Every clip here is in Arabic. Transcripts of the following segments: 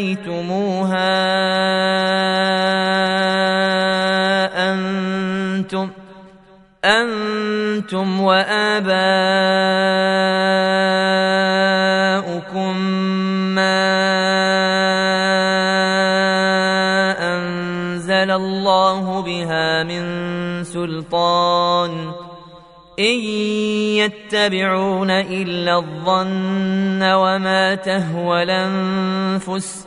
سميتموها أنتم أنتم وآباؤكم ما أنزل الله بها من سلطان إن يتبعون إلا الظن وما تهوى الأنفس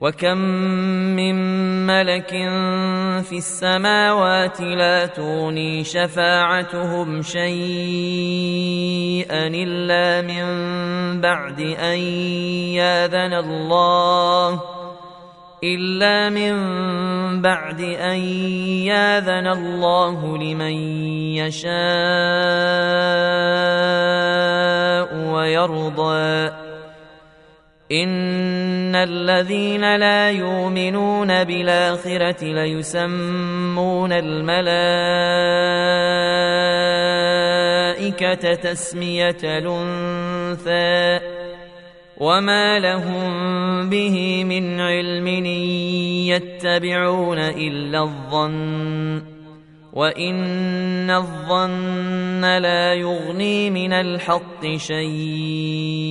وكم من ملك في السماوات لا تغني شفاعتهم شيئا الا من بعد ان ياذن الله الا من بعد ان ياذن الله لمن يشاء ويرضى ان الذين لا يؤمنون بالاخره ليسمون الملائكه تسميه الانثى وما لهم به من علم يتبعون الا الظن وان الظن لا يغني من الحق شيئا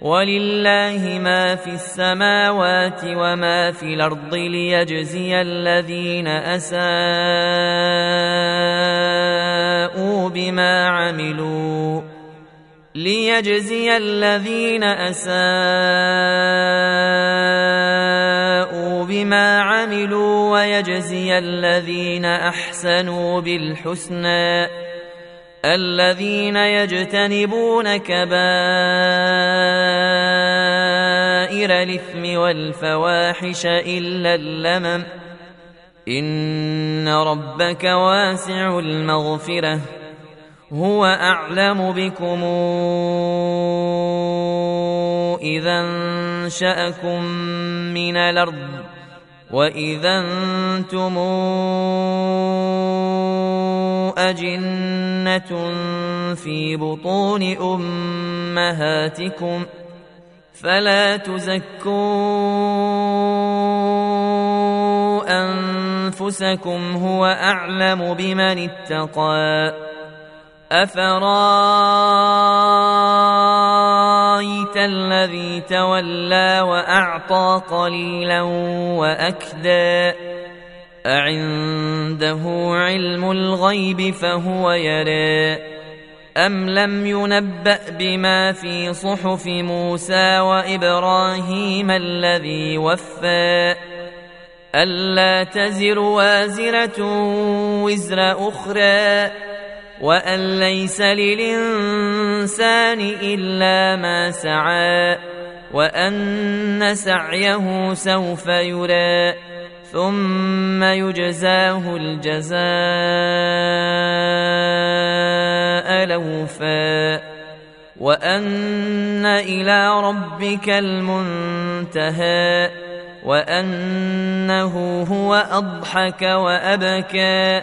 ولله ما في السماوات وما في الأرض ليجزي الذين أساءوا بما عملوا ليجزي الذين أساءوا بما عملوا ويجزي الذين أحسنوا بالحسنى الذين يجتنبون كبائر الإثم والفواحش إلا اللمم إن ربك واسع المغفرة هو أعلم بكم إذا انشأكم من الأرض واذا أنتم اجنه في بطون امهاتكم فلا تزكوا انفسكم هو اعلم بمن اتقى افرايت الذي تولى وأعطى قليلا وأكدى. أعنده علم الغيب فهو يرى. أم لم ينبأ بما في صحف موسى وإبراهيم الذي وفى؟ ألا تزر وازرة وزر أخرى. وأن ليس للإنسان إلا ما سعى وأن سعيه سوف يرى ثم يجزاه الجزاء لوفا وأن إلى ربك المنتهى وأنه هو أضحك وأبكى.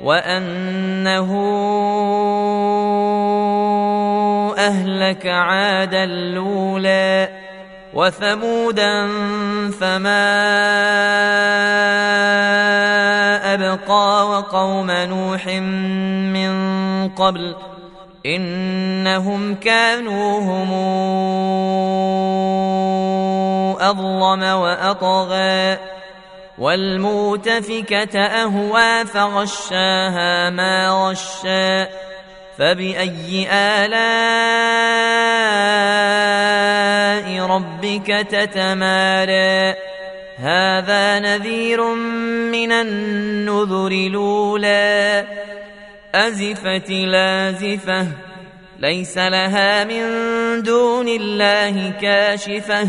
وانه اهلك عادا الاولى وثمودا فما ابقى وقوم نوح من قبل انهم كانوا هم اظلم واطغى والمؤتفكة أهوى فغشاها ما غشا فبأي آلاء ربك تتمارى؟ هذا نذير من النذر الأولى. أزفت لازفة ليس لها من دون الله كاشفة.